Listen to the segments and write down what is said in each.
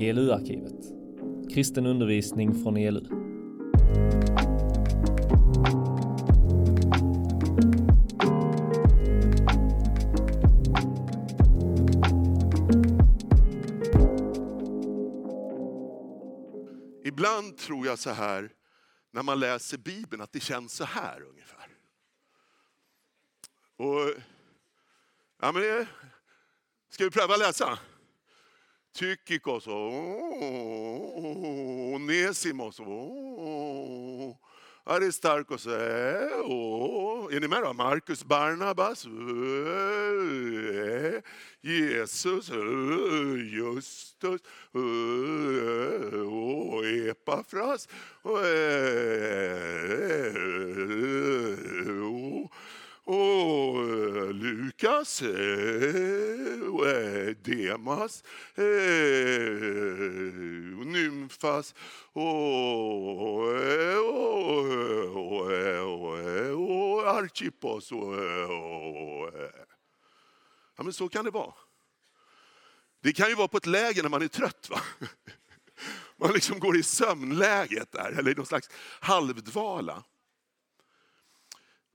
ELU-arkivet. Kristen undervisning från ELU. Ibland tror jag så här, när man läser Bibeln, att det känns så här ungefär. Och, ja, men det, ska vi pröva att läsa? Tykikos och Onesimos och Aristarkos. Är ni med då? Marcus Barnabas. Jesus. Justus. Och Epafras. Och, eh, Lukas, eh, och eh, Demas, och Nymfas och, och, och, och Archippos. Ja, men så kan det vara. Det kan ju vara på ett läge när man är trött. Va? Man liksom går i sömnläget där, eller i någon slags halvdvala.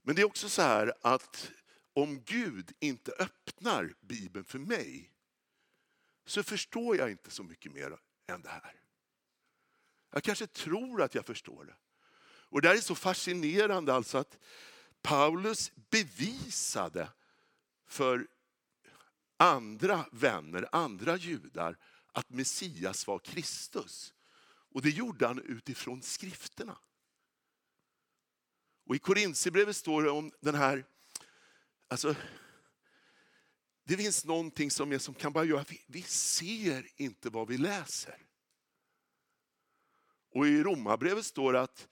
Men det är också så här att om Gud inte öppnar Bibeln för mig så förstår jag inte så mycket mer än det här. Jag kanske tror att jag förstår det. Och det här är så fascinerande alltså att Paulus bevisade för andra vänner, andra judar, att Messias var Kristus. Och det gjorde han utifrån skrifterna. Och i Korintierbrevet står det om den här, alltså, det finns någonting som, är, som kan bara göra, vi, vi ser inte vad vi läser. Och i Romarbrevet står det att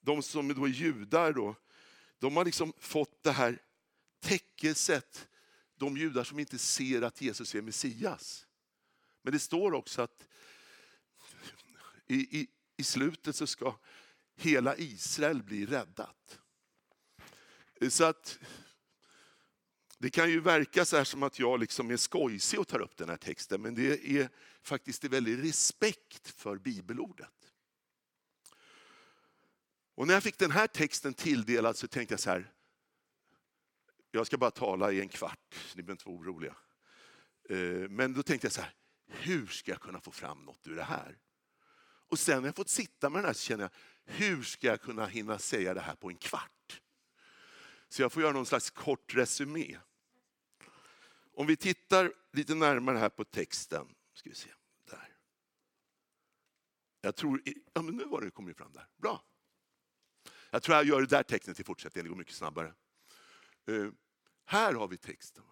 de som då är judar, då, de har liksom fått det här täckelset, de judar som inte ser att Jesus är Messias. Men det står också att i, i, i slutet så ska hela Israel blir räddat. Så att det kan ju verka så här som att jag liksom är skojsig och tar upp den här texten, men det är faktiskt en väldig respekt för bibelordet. Och när jag fick den här texten tilldelad så tänkte jag så här, jag ska bara tala i en kvart, ni behöver inte vara oroliga. Eh, men då tänkte jag så här, hur ska jag kunna få fram något ur det här? Och sen när jag fått sitta med den här så känner jag, hur ska jag kunna hinna säga det här på en kvart? Så jag får göra någon slags kort resumé. Om vi tittar lite närmare här på texten. Ska vi se, där. Jag tror, ja men nu var det kommit fram där. Bra. Jag tror jag gör det där tecknet i fortsättningen, det går mycket snabbare. Uh, här har vi texten.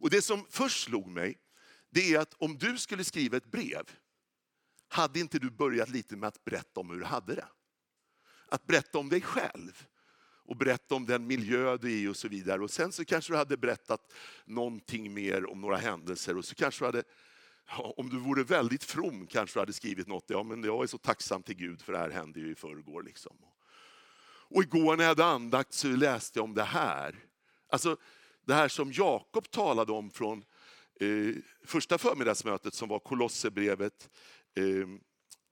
Och det som först slog mig, det är att om du skulle skriva ett brev, hade inte du börjat lite med att berätta om hur du hade det? Att berätta om dig själv och berätta om den miljö du är i och så vidare. Och sen så kanske du hade berättat någonting mer om några händelser och så kanske du hade, ja, om du vore väldigt from, kanske du hade skrivit något, ja men jag är så tacksam till Gud för det här hände ju i förrgår. Liksom. Och igår när jag hade andakt så läste jag om det här. Alltså det här som Jakob talade om från eh, första förmiddagsmötet som var Kolosserbrevet Ehm,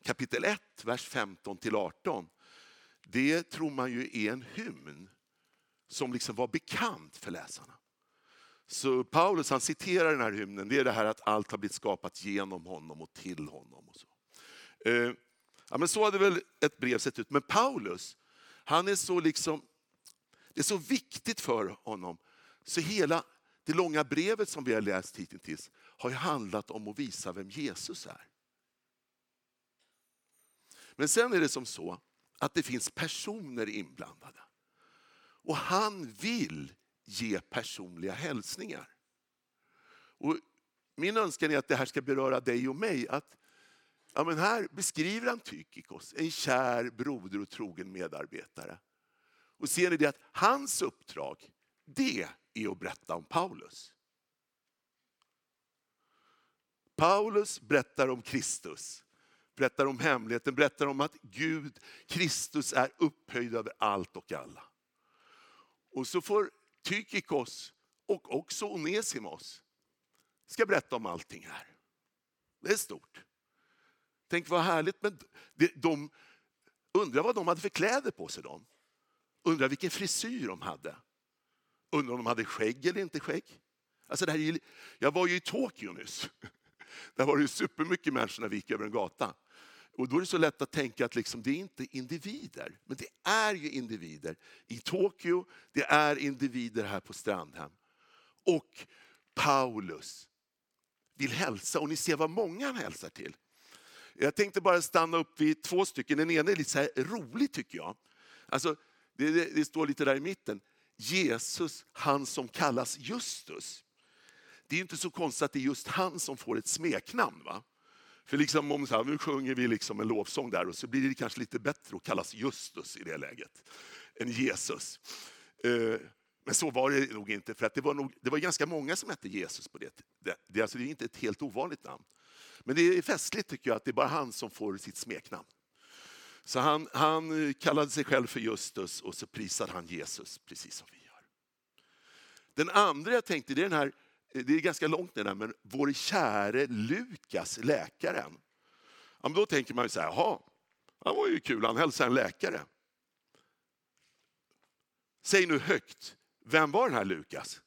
kapitel 1, vers 15 till 18. Det tror man ju är en hymn som liksom var bekant för läsarna. Så Paulus han citerar den här hymnen, det är det här att allt har blivit skapat genom honom och till honom. Och så. Ehm, ja, men så hade väl ett brev sett ut. Men Paulus, han är så liksom, det är så viktigt för honom. Så hela det långa brevet som vi har läst hittills har ju handlat om att visa vem Jesus är. Men sen är det som så att det finns personer inblandade. Och han vill ge personliga hälsningar. Och min önskan är att det här ska beröra dig och mig. Att, ja men här beskriver han Tykikos, en kär broder och trogen medarbetare. Och ser ni det att hans uppdrag, det är att berätta om Paulus. Paulus berättar om Kristus, berättar om hemligheten, berättar om att Gud, Kristus är upphöjd över allt och alla. Och så får Tykikos och också Onesimos ska berätta om allting här. Det är stort. Tänk vad härligt. Men de, de undrar vad de hade för kläder på sig. De. Undrar vilken frisyr de hade. Undrar om de hade skägg eller inte skägg. Alltså det här är, jag var ju i Tokyo nyss. Där var det ju supermycket människor när vi gick över en gata. Och då är det så lätt att tänka att liksom, det är inte individer. Men det är ju individer. I Tokyo, det är individer här på Strandhem. Och Paulus vill hälsa, och ni ser vad många han hälsar till. Jag tänkte bara stanna upp vid två stycken. Den ena är lite så rolig tycker jag. Alltså, det, det, det står lite där i mitten. Jesus, han som kallas Justus. Det är inte så konstigt att det är just han som får ett smeknamn. Va? För liksom om så här, nu sjunger vi liksom en lovsång där och så blir det kanske lite bättre att kallas Justus i det läget än Jesus. Eh, men så var det nog inte, för att det, var nog, det var ganska många som hette Jesus på det. Det, det, alltså det är inte ett helt ovanligt namn. Men det är festligt tycker jag att det är bara han som får sitt smeknamn. Så han, han kallade sig själv för Justus och så prisade han Jesus precis som vi gör. Den andra jag tänkte, det är den här Eh, det är ganska långt ner, där, men vår käre Lukas, läkaren. Ja, men då tänker man ju så här, jaha, han var ju kul, han hälsade en läkare. Säg nu högt, vem var den här Lukas?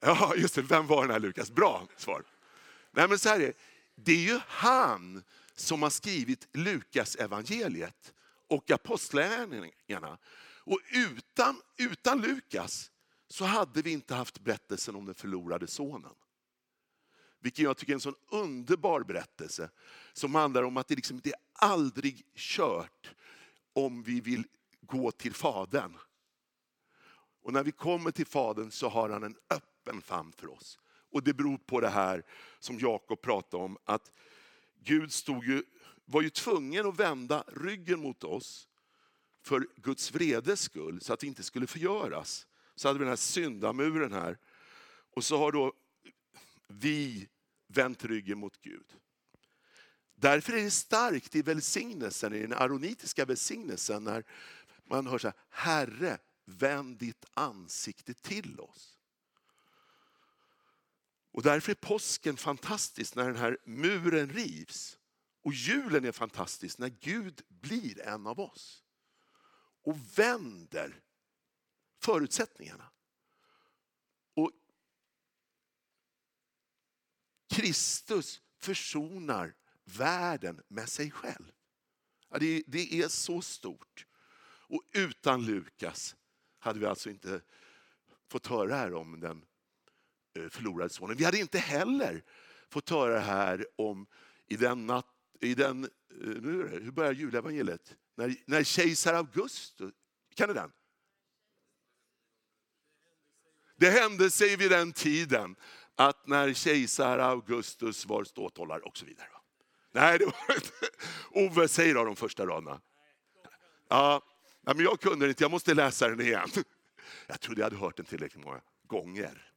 Ja, just det, vem var den här Lukas? Bra svar. Nej, men så här är det, det är ju han som har skrivit Lukas evangeliet och apostlagärningarna. Och utan, utan Lukas så hade vi inte haft berättelsen om den förlorade sonen. Vilken jag tycker är en sån underbar berättelse som handlar om att det, liksom, det är aldrig kört om vi vill gå till Fadern. Och när vi kommer till Fadern så har han en öppen famn för oss. Och det beror på det här som Jakob pratade om, att Gud stod ju, var ju tvungen att vända ryggen mot oss för Guds vredes skull, så att vi inte skulle förgöras så hade vi den här syndamuren här. Och så har då vi vänt ryggen mot Gud. Därför är det starkt i välsignelsen, i den aronitiska välsignelsen, när man hör så här, Herre, vänd ditt ansikte till oss. Och därför är påsken fantastisk när den här muren rivs. Och julen är fantastisk när Gud blir en av oss. Och vänder förutsättningarna. Och Kristus försonar världen med sig själv. Ja, det, det är så stort. Och utan Lukas hade vi alltså inte fått höra här om den eh, förlorade sonen. Vi hade inte heller fått höra det här om i den natt, i den, eh, nu är det, hur börjar julevangeliet? När, när kejsar Augustus, kan ni den? Det hände sig vid den tiden att när kejsar Augustus var ståthållare och så vidare. Nej, det var inte. Ove, säg då de första raderna. Ja, men jag kunde inte, jag måste läsa den igen. Jag trodde jag hade hört den tillräckligt många gånger.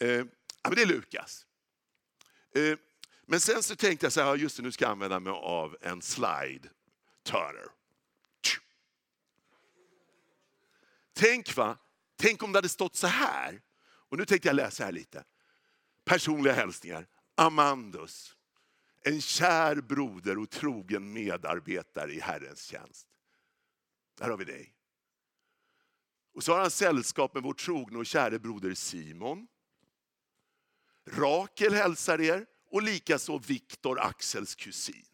Eh, men det är Lukas. Eh, men sen så tänkte jag så här, just det, nu ska jag använda mig av en slide turner. Tänk va, Tänk om det hade stått så här. Och nu tänkte jag läsa här lite. Personliga hälsningar. Amandus, en kär broder och trogen medarbetare i Herrens tjänst. Där har vi dig. Och så har han sällskap med vår trogne och käre broder Simon. Rakel hälsar er och likaså Viktor, Axels kusin.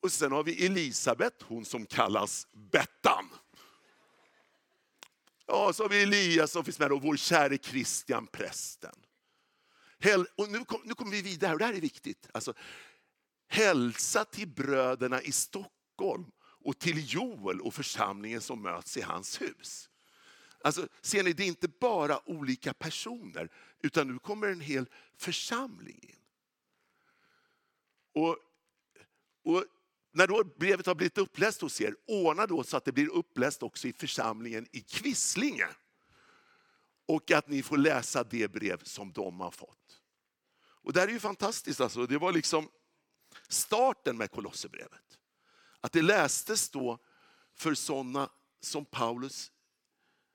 Och sen har vi Elisabet, hon som kallas Bettan. Ja, så har vi Elias som finns med och vår käre Kristian prästen. Och nu, kom, nu kommer vi vidare, och det här är viktigt. Alltså, hälsa till bröderna i Stockholm och till Joel och församlingen som möts i hans hus. Alltså, ser ni, det är inte bara olika personer, utan nu kommer en hel församling in. Och, och när då brevet har blivit uppläst hos er, ordna då så att det blir uppläst också i församlingen i Kvisslinge. Och att ni får läsa det brev som de har fått. Och det här är ju fantastiskt. Alltså. Det var liksom starten med Kolosserbrevet. Att det lästes då för sådana som Paulus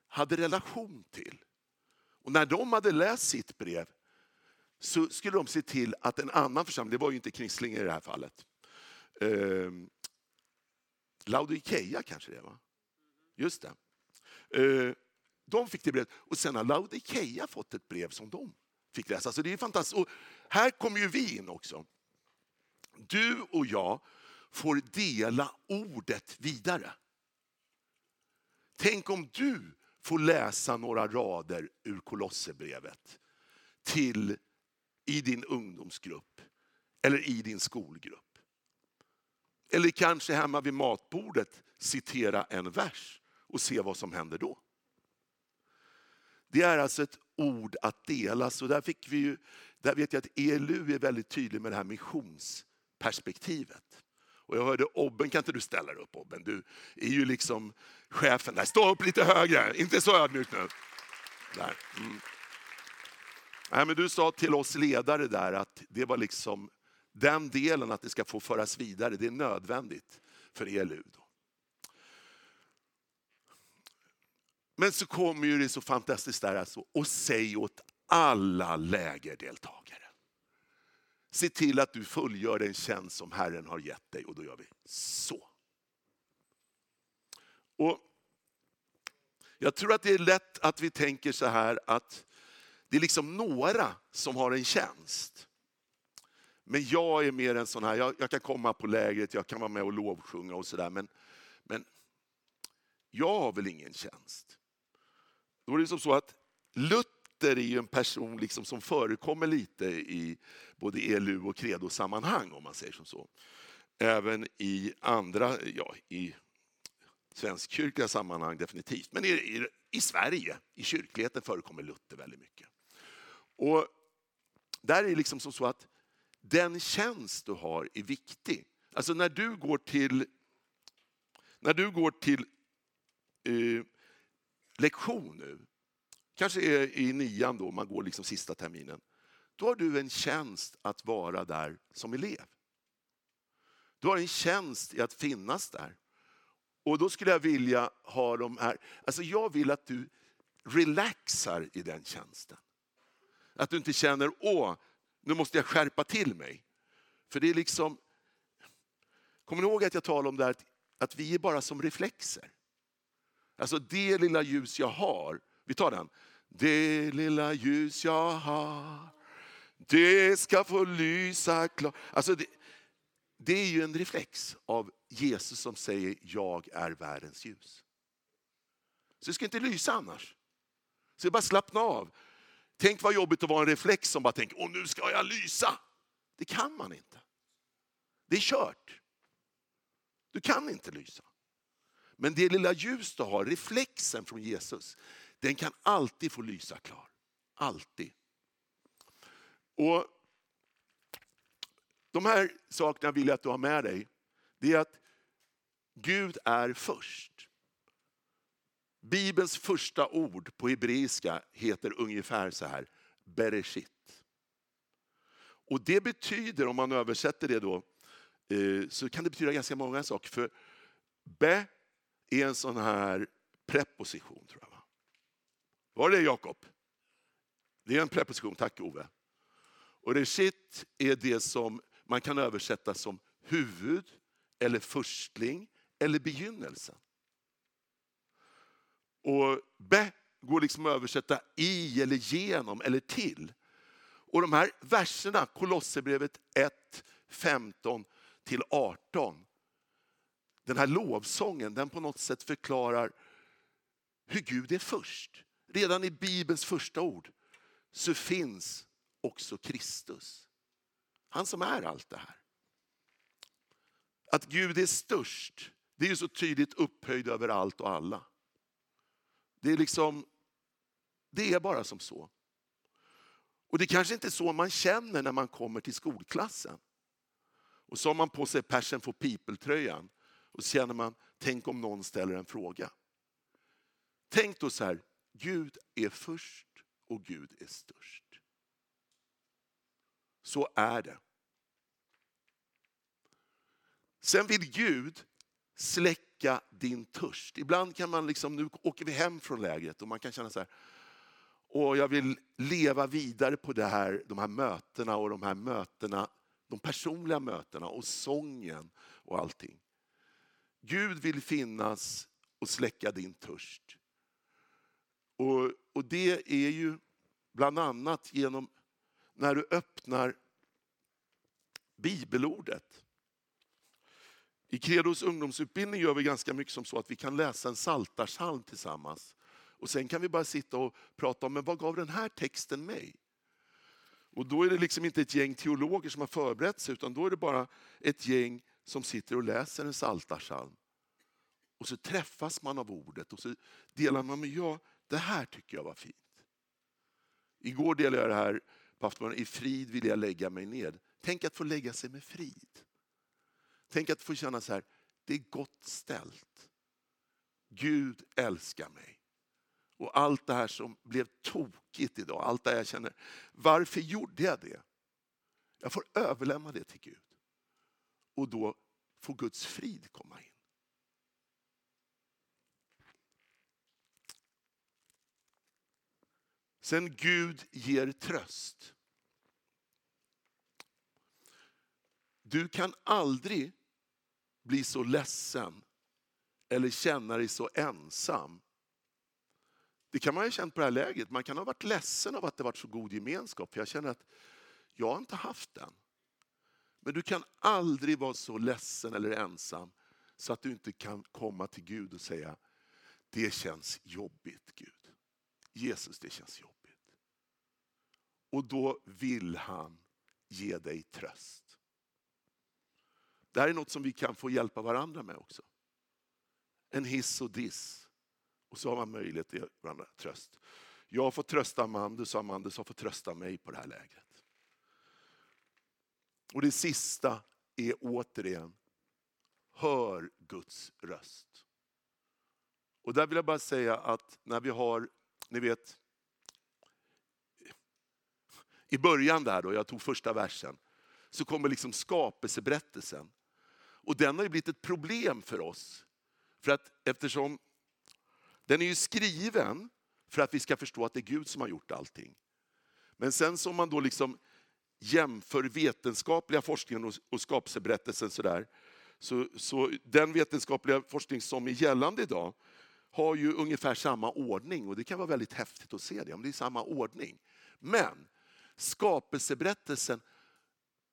hade relation till. Och när de hade läst sitt brev så skulle de se till att en annan församling, det var ju inte Kvisslinge i det här fallet, eh, Laodikeia kanske det var. Just det. Eh, de fick det brevet och sen har Laodikeia fått ett brev som de fick läsa. Så det är fantastiskt. Och här kommer ju vi in också. Du och jag får dela ordet vidare. Tänk om du får läsa några rader ur Kolosserbrevet till i din ungdomsgrupp eller i din skolgrupp. Eller kanske hemma vid matbordet citera en vers och se vad som händer då. Det är alltså ett ord att dela. Så där, fick vi ju, där vet jag att ELU är väldigt tydlig med det här missionsperspektivet. Och jag hörde Obben, kan inte du ställa dig upp Obben? Du är ju liksom chefen där. Stå upp lite högre, inte så ödmjukt nu. Där. Mm. Nej, men du sa till oss ledare där att det var liksom den delen att det ska få föras vidare, det är nödvändigt för ELU. Då. Men så kommer ju det så fantastiskt där alltså, och säg åt alla lägerdeltagare. Se till att du fullgör den tjänst som Herren har gett dig och då gör vi så. Och jag tror att det är lätt att vi tänker så här att det är liksom några som har en tjänst. Men jag är mer en sån här, jag, jag kan komma på lägret, jag kan vara med och lovsjunga och sådär. Men, men jag har väl ingen tjänst. Då är det som så att Luther är en person liksom som förekommer lite i både ELU och credo-sammanhang om man säger som så. Även i andra, ja i svenskkyrkliga sammanhang definitivt. Men i, i, i Sverige, i kyrkligheten förekommer Luther väldigt mycket. Och där är det liksom som så att den tjänst du har är viktig. Alltså när du går till, när du går till eh, lektion nu, kanske är i nian då, man går liksom sista terminen. Då har du en tjänst att vara där som elev. Du har en tjänst i att finnas där. Och då skulle jag vilja ha de här, alltså jag vill att du relaxar i den tjänsten. Att du inte känner, åh, nu måste jag skärpa till mig. För det är liksom, kommer ni ihåg att jag talade om det här, att vi är bara som reflexer. Alltså det lilla ljus jag har, vi tar den. Det lilla ljus jag har, det ska få lysa klart. Alltså det, det är ju en reflex av Jesus som säger, jag är världens ljus. Så det ska inte lysa annars. Så bara slappna av. Tänk vad jobbigt att vara en reflex som bara tänker, åh nu ska jag lysa. Det kan man inte. Det är kört. Du kan inte lysa. Men det lilla ljus du har, reflexen från Jesus, den kan alltid få lysa klar. Alltid. Och De här sakerna vill jag att du har med dig. Det är att Gud är först. Bibelns första ord på hebreiska heter ungefär så här, Bereshit. Och det betyder, om man översätter det då, eh, så kan det betyda ganska många saker. För be är en sån här preposition, tror jag. Va? Var det Jakob? Det är en preposition, tack Ove. Och reshit är det som man kan översätta som huvud, eller förstling, eller begynnelsen. Och be går liksom att översätta i, eller genom, eller till. Och de här verserna, Kolosserbrevet 1, 15 till 18, den här lovsången, den på något sätt förklarar hur Gud är först. Redan i Bibelns första ord så finns också Kristus. Han som är allt det här. Att Gud är störst, det är så tydligt upphöjd över allt och alla. Det är liksom, det är bara som så. Och det kanske inte är så man känner när man kommer till skolklassen. Och så har man på sig Passion for people-tröjan och så känner man, tänk om någon ställer en fråga. Tänk då så här, Gud är först och Gud är störst. Så är det. Sen vill Gud släcka din törst. Ibland kan man liksom, nu åker vi hem från lägret och man kan känna så här, Och jag vill leva vidare på det här, de här mötena och de här mötena, de personliga mötena och sången och allting. Gud vill finnas och släcka din törst. Och, och det är ju bland annat genom när du öppnar bibelordet. I Credos ungdomsutbildning gör vi ganska mycket som så att vi kan läsa en saltarsalm tillsammans. Och sen kan vi bara sitta och prata om, men vad gav den här texten mig? Och då är det liksom inte ett gäng teologer som har förberett sig, utan då är det bara ett gäng som sitter och läser en saltarsalm. Och så träffas man av ordet och så delar man med, ja, det här tycker jag var fint. Igår delade jag det här på aftonen, i frid vill jag lägga mig ned. Tänk att få lägga sig med frid. Tänk att få känna så här, det är gott ställt. Gud älskar mig. Och allt det här som blev tokigt idag, allt det här jag känner, varför gjorde jag det? Jag får överlämna det till Gud. Och då får Guds frid komma in. Sen Gud ger tröst. Du kan aldrig bli så ledsen eller känna dig så ensam. Det kan man ha känt på det här läget. Man kan ha varit ledsen av att det varit så god gemenskap. För jag känner att jag har inte haft den. Men du kan aldrig vara så ledsen eller ensam så att du inte kan komma till Gud och säga, det känns jobbigt Gud. Jesus, det känns jobbigt. Och då vill han ge dig tröst. Det här är något som vi kan få hjälpa varandra med också. En hiss och diss. Och så har man möjlighet att ge varandra tröst. Jag har fått trösta Amandus och Amandus har fått trösta mig på det här lägret. Och det sista är återigen, hör Guds röst. Och där vill jag bara säga att när vi har, ni vet, i början där då, jag tog första versen, så kommer liksom skapelseberättelsen. Och den har ju blivit ett problem för oss. För att eftersom den är ju skriven för att vi ska förstå att det är Gud som har gjort allting. Men sen som man då liksom jämför vetenskapliga forskningen och, skapelseberättelsen sådär, så, så den vetenskapliga forskning som är gällande idag har ju ungefär samma ordning och det kan vara väldigt häftigt att se det, om det är samma ordning. Men skapelseberättelsen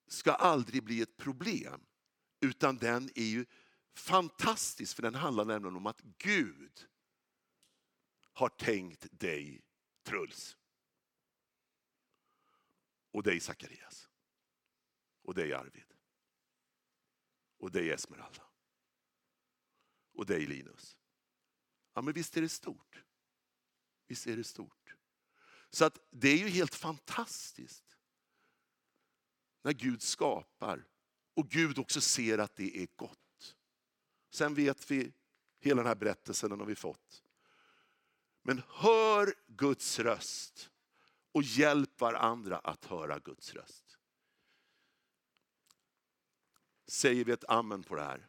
ska aldrig bli ett problem. Utan den är ju fantastisk för den handlar nämligen om att Gud har tänkt dig Truls. Och dig Sakarias. Och dig Arvid. Och dig Esmeralda. Och dig Linus. Ja men visst är det stort. Visst är det stort. Så att det är ju helt fantastiskt. När Gud skapar och Gud också ser att det är gott. Sen vet vi, hela den här berättelsen den har vi fått. Men hör Guds röst och hjälp varandra att höra Guds röst. Säger vi ett amen på det här?